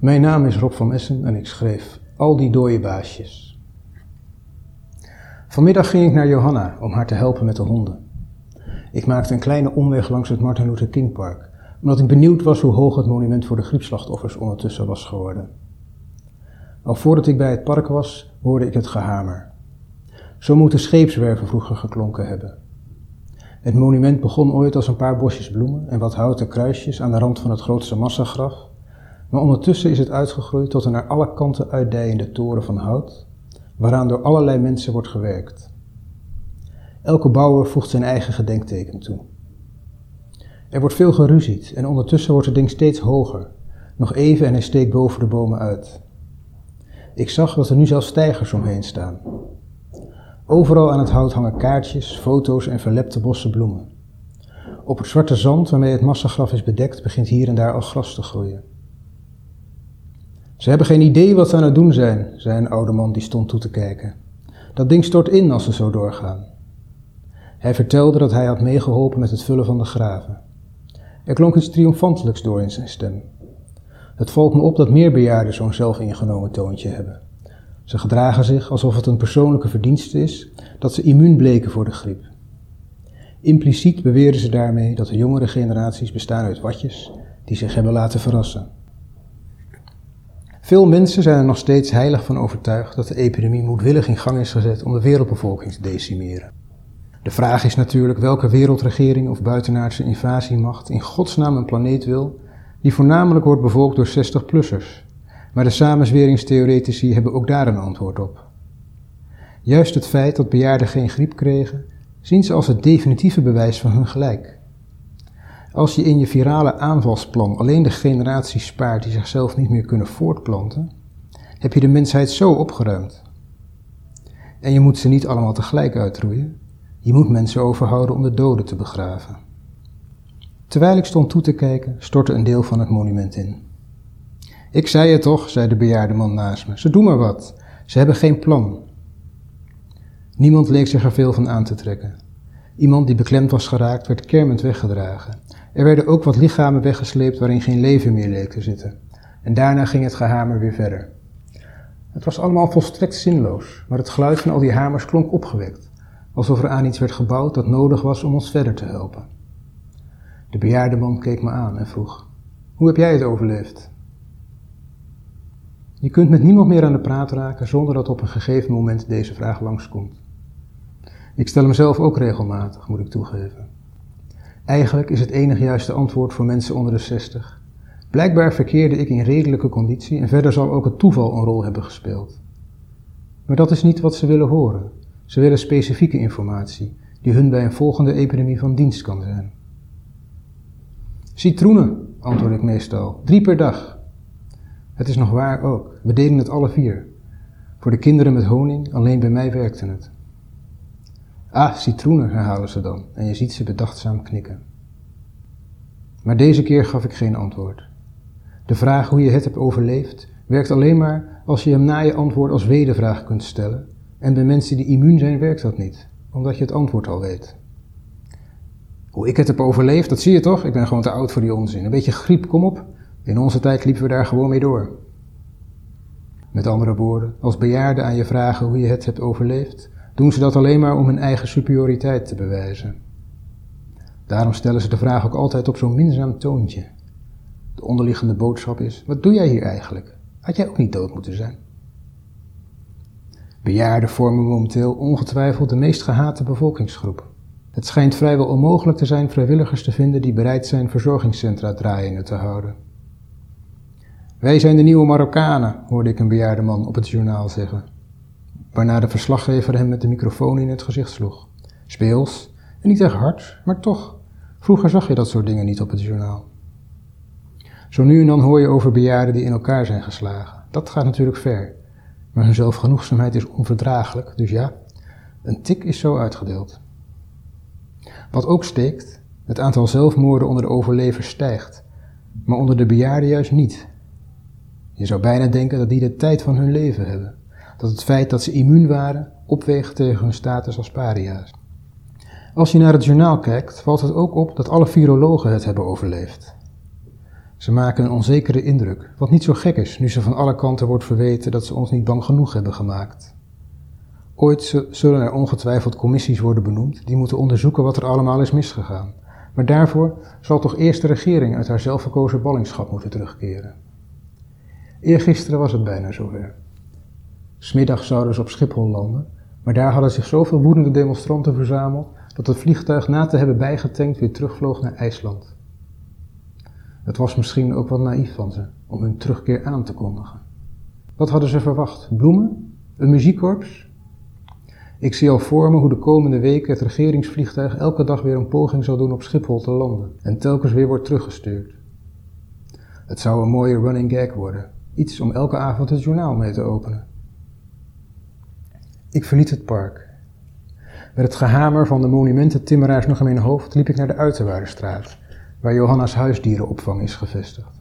Mijn naam is Rob van Essen en ik schreef Al die dode baasjes. Vanmiddag ging ik naar Johanna om haar te helpen met de honden. Ik maakte een kleine omweg langs het Martin Luther King Park, omdat ik benieuwd was hoe hoog het monument voor de griepslachtoffers ondertussen was geworden. Al voordat ik bij het park was, hoorde ik het gehamer. Zo moeten scheepswerven vroeger geklonken hebben. Het monument begon ooit als een paar bosjes bloemen en wat houten kruisjes aan de rand van het grootste massagraf, maar ondertussen is het uitgegroeid tot een naar alle kanten uitdijende toren van hout, waaraan door allerlei mensen wordt gewerkt. Elke bouwer voegt zijn eigen gedenkteken toe. Er wordt veel geruzied en ondertussen wordt het ding steeds hoger, nog even en hij steekt boven de bomen uit. Ik zag dat er nu zelfs stijgers omheen staan. Overal aan het hout hangen kaartjes, foto's en verlepte bossen bloemen. Op het zwarte zand waarmee het massagraf is bedekt begint hier en daar al gras te groeien. Ze hebben geen idee wat ze aan het doen zijn, zei een oude man die stond toe te kijken. Dat ding stort in als ze zo doorgaan. Hij vertelde dat hij had meegeholpen met het vullen van de graven. Er klonk iets triomfantelijks door in zijn stem. Het valt me op dat meer bejaarden zo'n zelfingenomen toontje hebben. Ze gedragen zich alsof het een persoonlijke verdienste is dat ze immuun bleken voor de griep. Impliciet beweren ze daarmee dat de jongere generaties bestaan uit watjes die zich hebben laten verrassen. Veel mensen zijn er nog steeds heilig van overtuigd dat de epidemie moedwillig in gang is gezet om de wereldbevolking te decimeren. De vraag is natuurlijk welke wereldregering of buitenaardse invasiemacht in godsnaam een planeet wil die voornamelijk wordt bevolkt door 60-plussers. Maar de samenzweringstheoretici hebben ook daar een antwoord op. Juist het feit dat bejaarden geen griep kregen, zien ze als het definitieve bewijs van hun gelijk. Als je in je virale aanvalsplan alleen de generaties spaart die zichzelf niet meer kunnen voortplanten, heb je de mensheid zo opgeruimd. En je moet ze niet allemaal tegelijk uitroeien, je moet mensen overhouden om de doden te begraven. Terwijl ik stond toe te kijken, stortte een deel van het monument in. Ik zei het toch, zei de bejaarde man naast me. Ze doen maar wat. Ze hebben geen plan. Niemand leek zich er veel van aan te trekken. Iemand die beklemd was geraakt, werd kermend weggedragen. Er werden ook wat lichamen weggesleept waarin geen leven meer leek te zitten. En daarna ging het gehamer weer verder. Het was allemaal volstrekt zinloos, maar het geluid van al die hamers klonk opgewekt, alsof er aan iets werd gebouwd dat nodig was om ons verder te helpen. De bejaarde man keek me aan en vroeg: Hoe heb jij het overleefd? Je kunt met niemand meer aan de praat raken zonder dat op een gegeven moment deze vraag langskomt. Ik stel hem zelf ook regelmatig, moet ik toegeven. Eigenlijk is het enig juiste antwoord voor mensen onder de 60. Blijkbaar verkeerde ik in redelijke conditie en verder zal ook het toeval een rol hebben gespeeld. Maar dat is niet wat ze willen horen. Ze willen specifieke informatie, die hun bij een volgende epidemie van dienst kan zijn. Citroenen, antwoord ik meestal, drie per dag. Het is nog waar ook, we deden het alle vier. Voor de kinderen met honing, alleen bij mij werkte het. Ah, citroenen, herhalen ze dan, en je ziet ze bedachtzaam knikken. Maar deze keer gaf ik geen antwoord. De vraag hoe je het hebt overleefd werkt alleen maar als je hem na je antwoord als wedervraag kunt stellen, en bij mensen die immuun zijn werkt dat niet, omdat je het antwoord al weet. Hoe ik het heb overleefd, dat zie je toch? Ik ben gewoon te oud voor die onzin. Een beetje griep, kom op. In onze tijd liepen we daar gewoon mee door. Met andere woorden, als bejaarden aan je vragen hoe je het hebt overleefd, doen ze dat alleen maar om hun eigen superioriteit te bewijzen. Daarom stellen ze de vraag ook altijd op zo'n minzaam toontje. De onderliggende boodschap is: wat doe jij hier eigenlijk? Had jij ook niet dood moeten zijn? Bejaarden vormen momenteel ongetwijfeld de meest gehate bevolkingsgroep. Het schijnt vrijwel onmogelijk te zijn vrijwilligers te vinden die bereid zijn verzorgingscentra draaiende te houden. Wij zijn de nieuwe Marokkanen, hoorde ik een bejaarde man op het journaal zeggen. Waarna de verslaggever hem met de microfoon in het gezicht sloeg. Speels, en niet echt hard, maar toch. Vroeger zag je dat soort dingen niet op het journaal. Zo nu en dan hoor je over bejaarden die in elkaar zijn geslagen. Dat gaat natuurlijk ver. Maar hun zelfgenoegzaamheid is onverdraaglijk, dus ja, een tik is zo uitgedeeld. Wat ook steekt, het aantal zelfmoorden onder de overlevers stijgt, maar onder de bejaarden juist niet. Je zou bijna denken dat die de tijd van hun leven hebben. Dat het feit dat ze immuun waren opweegt tegen hun status als paria's. Als je naar het journaal kijkt, valt het ook op dat alle virologen het hebben overleefd. Ze maken een onzekere indruk, wat niet zo gek is nu ze van alle kanten wordt verweten dat ze ons niet bang genoeg hebben gemaakt. Ooit zullen er ongetwijfeld commissies worden benoemd die moeten onderzoeken wat er allemaal is misgegaan. Maar daarvoor zal toch eerst de regering uit haar zelfverkozen ballingschap moeten terugkeren. Eergisteren was het bijna zover. Smiddag zouden ze op Schiphol landen, maar daar hadden zich zoveel woedende demonstranten verzameld dat het vliegtuig na te hebben bijgetankt weer terugvloog naar IJsland. Het was misschien ook wat naïef van ze om hun terugkeer aan te kondigen. Wat hadden ze verwacht? Bloemen? Een muziekkorps? Ik zie al voor me hoe de komende weken het regeringsvliegtuig elke dag weer een poging zal doen op Schiphol te landen en telkens weer wordt teruggestuurd. Het zou een mooie running gag worden, iets om elke avond het journaal mee te openen. Ik verliet het park. Met het gehamer van de monumententimmeraars nog in mijn hoofd liep ik naar de Uiterwaardestraat, waar Johanna's huisdierenopvang is gevestigd.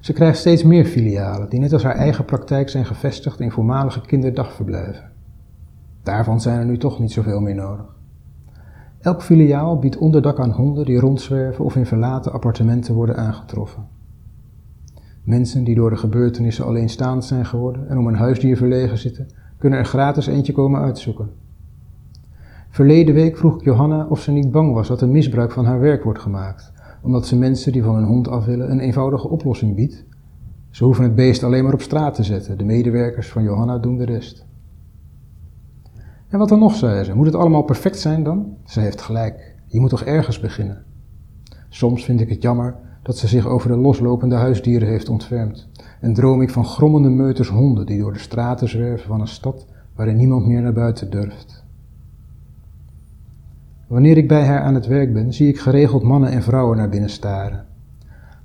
Ze krijgt steeds meer filialen die net als haar eigen praktijk zijn gevestigd in voormalige kinderdagverblijven. Daarvan zijn er nu toch niet zoveel meer nodig. Elk filiaal biedt onderdak aan honden die rondzwerven of in verlaten appartementen worden aangetroffen. Mensen die door de gebeurtenissen alleenstaand zijn geworden en om een huisdier verlegen zitten, kunnen er gratis eentje komen uitzoeken. Verleden week vroeg ik Johanna of ze niet bang was dat er misbruik van haar werk wordt gemaakt, omdat ze mensen die van hun hond af willen een eenvoudige oplossing biedt. Ze hoeven het beest alleen maar op straat te zetten, de medewerkers van Johanna doen de rest. En wat dan nog, zei ze, moet het allemaal perfect zijn dan? Ze heeft gelijk, je moet toch ergens beginnen. Soms vind ik het jammer dat ze zich over de loslopende huisdieren heeft ontfermd. En droom ik van grommende meuters honden die door de straten zwerven van een stad waarin niemand meer naar buiten durft. Wanneer ik bij haar aan het werk ben, zie ik geregeld mannen en vrouwen naar binnen staren.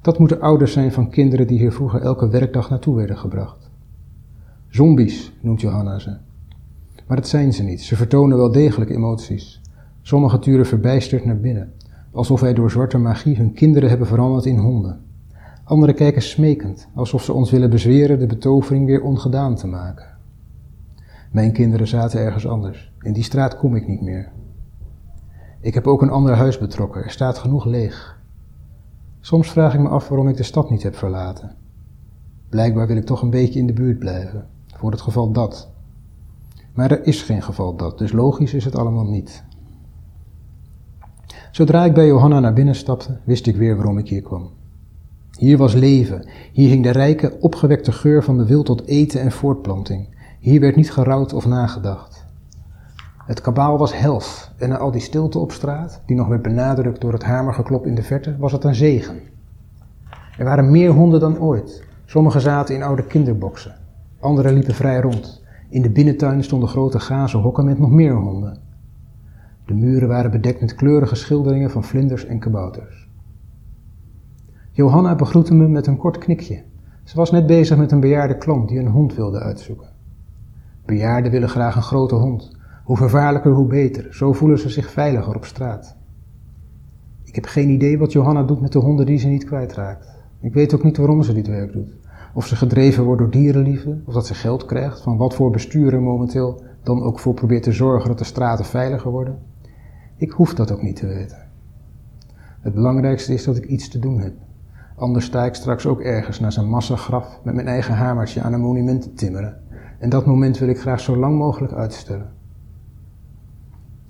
Dat moeten ouders zijn van kinderen die hier vroeger elke werkdag naartoe werden gebracht. Zombies noemt Johanna ze. Maar dat zijn ze niet. Ze vertonen wel degelijk emoties. Sommige turen verbijsterd naar binnen, alsof wij door zwarte magie hun kinderen hebben veranderd in honden. Anderen kijken smekend, alsof ze ons willen bezweren de betovering weer ongedaan te maken. Mijn kinderen zaten ergens anders. In die straat kom ik niet meer. Ik heb ook een ander huis betrokken. Er staat genoeg leeg. Soms vraag ik me af waarom ik de stad niet heb verlaten. Blijkbaar wil ik toch een beetje in de buurt blijven, voor het geval dat. Maar er is geen geval dat, dus logisch is het allemaal niet. Zodra ik bij Johanna naar binnen stapte, wist ik weer waarom ik hier kwam. Hier was leven, hier hing de rijke, opgewekte geur van de wil tot eten en voortplanting. Hier werd niet gerouwd of nagedacht. Het kabaal was hels en na al die stilte op straat, die nog werd benadrukt door het hamergeklop in de verte, was het een zegen. Er waren meer honden dan ooit. Sommigen zaten in oude kinderboksen, anderen liepen vrij rond. In de binnentuin stonden grote gazen hokken met nog meer honden. De muren waren bedekt met kleurige schilderingen van vlinders en kabouters. Johanna begroette me met een kort knikje. Ze was net bezig met een bejaarde klant die een hond wilde uitzoeken. Bejaarden willen graag een grote hond. Hoe vervaarlijker, hoe beter. Zo voelen ze zich veiliger op straat. Ik heb geen idee wat Johanna doet met de honden die ze niet kwijtraakt. Ik weet ook niet waarom ze dit werk doet. Of ze gedreven wordt door dierenliefde, of dat ze geld krijgt van wat voor bestuurder momenteel dan ook voor probeert te zorgen dat de straten veiliger worden. Ik hoef dat ook niet te weten. Het belangrijkste is dat ik iets te doen heb. Anders sta ik straks ook ergens naar zijn massagraf met mijn eigen hamertje aan een monument te timmeren. En dat moment wil ik graag zo lang mogelijk uitstellen.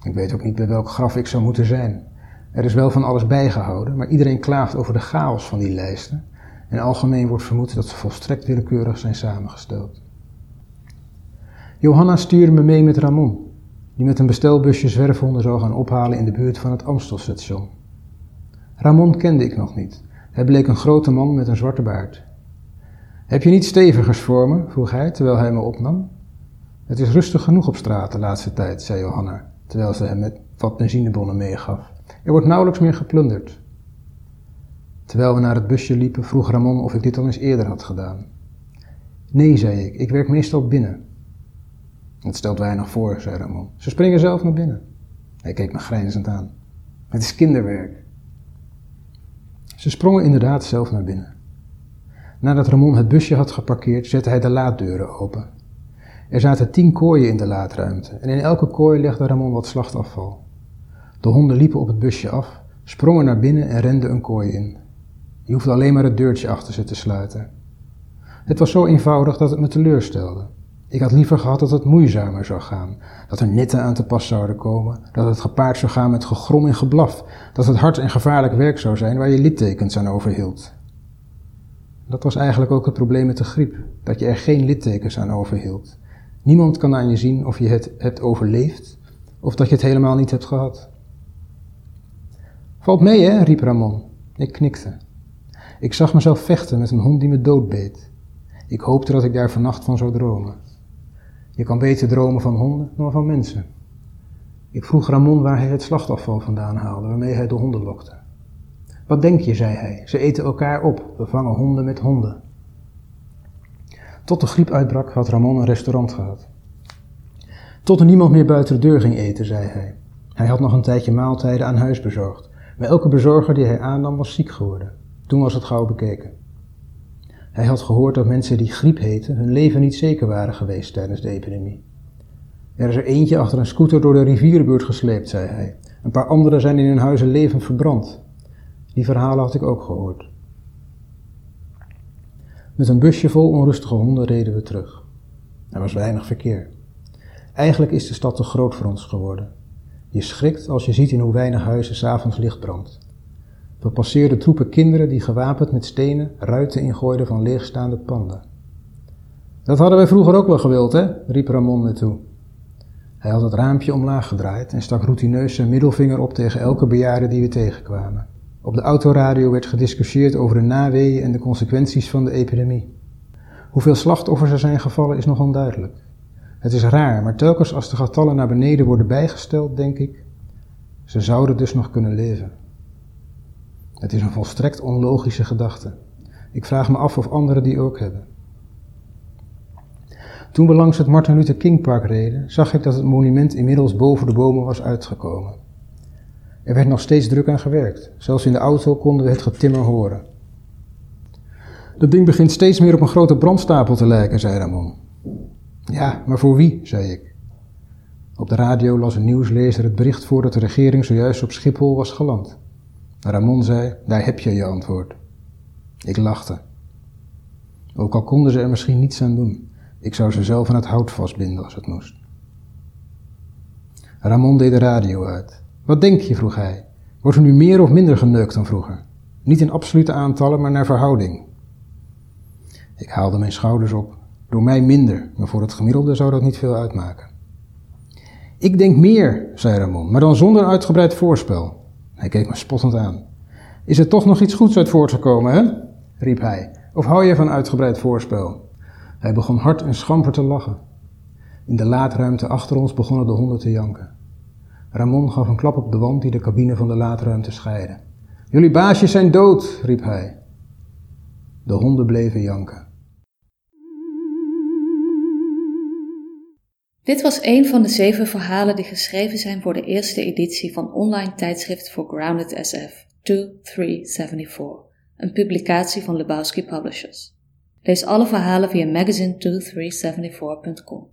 Ik weet ook niet bij welk graf ik zou moeten zijn. Er is wel van alles bijgehouden, maar iedereen klaagt over de chaos van die lijsten en algemeen wordt vermoed dat ze volstrekt willekeurig zijn samengesteld. Johanna stuurde me mee met Ramon, die met een bestelbusje zwerfhonden zou gaan ophalen in de buurt van het Amstelstation. Ramon kende ik nog niet. Hij bleek een grote man met een zwarte baard. Heb je niet stevigers voor me? vroeg hij terwijl hij me opnam. Het is rustig genoeg op straat de laatste tijd, zei Johanna, terwijl ze hem met wat benzinebonnen meegaf. Er wordt nauwelijks meer geplunderd. Terwijl we naar het busje liepen, vroeg Ramon of ik dit al eens eerder had gedaan. Nee, zei ik, ik werk meestal binnen. Het stelt weinig voor, zei Ramon. Ze springen zelf naar binnen. Hij keek me grijnzend aan. Het is kinderwerk. Ze sprongen inderdaad zelf naar binnen. Nadat Ramon het busje had geparkeerd, zette hij de laaddeuren open. Er zaten tien kooien in de laadruimte en in elke kooi legde Ramon wat slachtafval. De honden liepen op het busje af, sprongen naar binnen en renden een kooi in. Je hoefde alleen maar het deurtje achter ze te sluiten. Het was zo eenvoudig dat het me teleurstelde. Ik had liever gehad dat het moeizamer zou gaan, dat er netten aan te pas zouden komen, dat het gepaard zou gaan met gegrom en geblaf, dat het hard en gevaarlijk werk zou zijn waar je littekens aan overhield. Dat was eigenlijk ook het probleem met de griep, dat je er geen littekens aan overhield. Niemand kan aan je zien of je het hebt overleefd of dat je het helemaal niet hebt gehad. Valt mee, hè? riep Ramon. Ik knikte. Ik zag mezelf vechten met een hond die me doodbeet. Ik hoopte dat ik daar vannacht van zou dromen. Je kan beter dromen van honden dan van mensen. Ik vroeg Ramon waar hij het slachtafval vandaan haalde waarmee hij de honden lokte. Wat denk je, zei hij, ze eten elkaar op, we vangen honden met honden. Tot de griep uitbrak had Ramon een restaurant gehad. Tot er niemand meer buiten de deur ging eten, zei hij. Hij had nog een tijdje maaltijden aan huis bezorgd, maar elke bezorger die hij aannam was ziek geworden. Toen was het gauw bekeken. Hij had gehoord dat mensen die griep heten hun leven niet zeker waren geweest tijdens de epidemie. Er is er eentje achter een scooter door de rivierenbuurt gesleept, zei hij. Een paar anderen zijn in hun huizen levend verbrand. Die verhalen had ik ook gehoord. Met een busje vol onrustige honden reden we terug. Er was weinig verkeer. Eigenlijk is de stad te groot voor ons geworden. Je schrikt als je ziet in hoe weinig huizen s'avonds licht brandt. We passeerden troepen kinderen die gewapend met stenen ruiten ingooiden van leegstaande panden. Dat hadden wij vroeger ook wel gewild, hè? riep Ramon me toe. Hij had het raampje omlaag gedraaid en stak routineus zijn middelvinger op tegen elke bejaarde die we tegenkwamen. Op de autoradio werd gediscussieerd over de naweeën en de consequenties van de epidemie. Hoeveel slachtoffers er zijn gevallen is nog onduidelijk. Het is raar, maar telkens als de getallen naar beneden worden bijgesteld, denk ik, ze zouden dus nog kunnen leven. Het is een volstrekt onlogische gedachte. Ik vraag me af of anderen die ook hebben. Toen we langs het Martin Luther King Park reden, zag ik dat het monument inmiddels boven de bomen was uitgekomen. Er werd nog steeds druk aan gewerkt. Zelfs in de auto konden we het getimmer horen. Dat ding begint steeds meer op een grote brandstapel te lijken, zei Ramon. Ja, maar voor wie, zei ik. Op de radio las een nieuwslezer het bericht voor dat de regering zojuist op Schiphol was geland. Ramon zei, daar heb je je antwoord. Ik lachte. Ook al konden ze er misschien niets aan doen, ik zou ze zelf aan het hout vastbinden als het moest. Ramon deed de radio uit. Wat denk je, vroeg hij. Wordt er nu meer of minder geneukt dan vroeger? Niet in absolute aantallen, maar naar verhouding. Ik haalde mijn schouders op. Door mij minder, maar voor het gemiddelde zou dat niet veel uitmaken. Ik denk meer, zei Ramon, maar dan zonder uitgebreid voorspel. Hij keek me spottend aan. Is er toch nog iets goeds uit voortgekomen, hè? riep hij. Of hou je van uitgebreid voorspel? Hij begon hard en schamper te lachen. In de laadruimte achter ons begonnen de honden te janken. Ramon gaf een klap op de wand die de cabine van de laadruimte scheidde. Jullie baasjes zijn dood, riep hij. De honden bleven janken. Dit was een van de zeven verhalen die geschreven zijn voor de eerste editie van online tijdschrift voor Grounded SF 2374, een publicatie van Lebowski Publishers. Lees alle verhalen via magazine2374.com.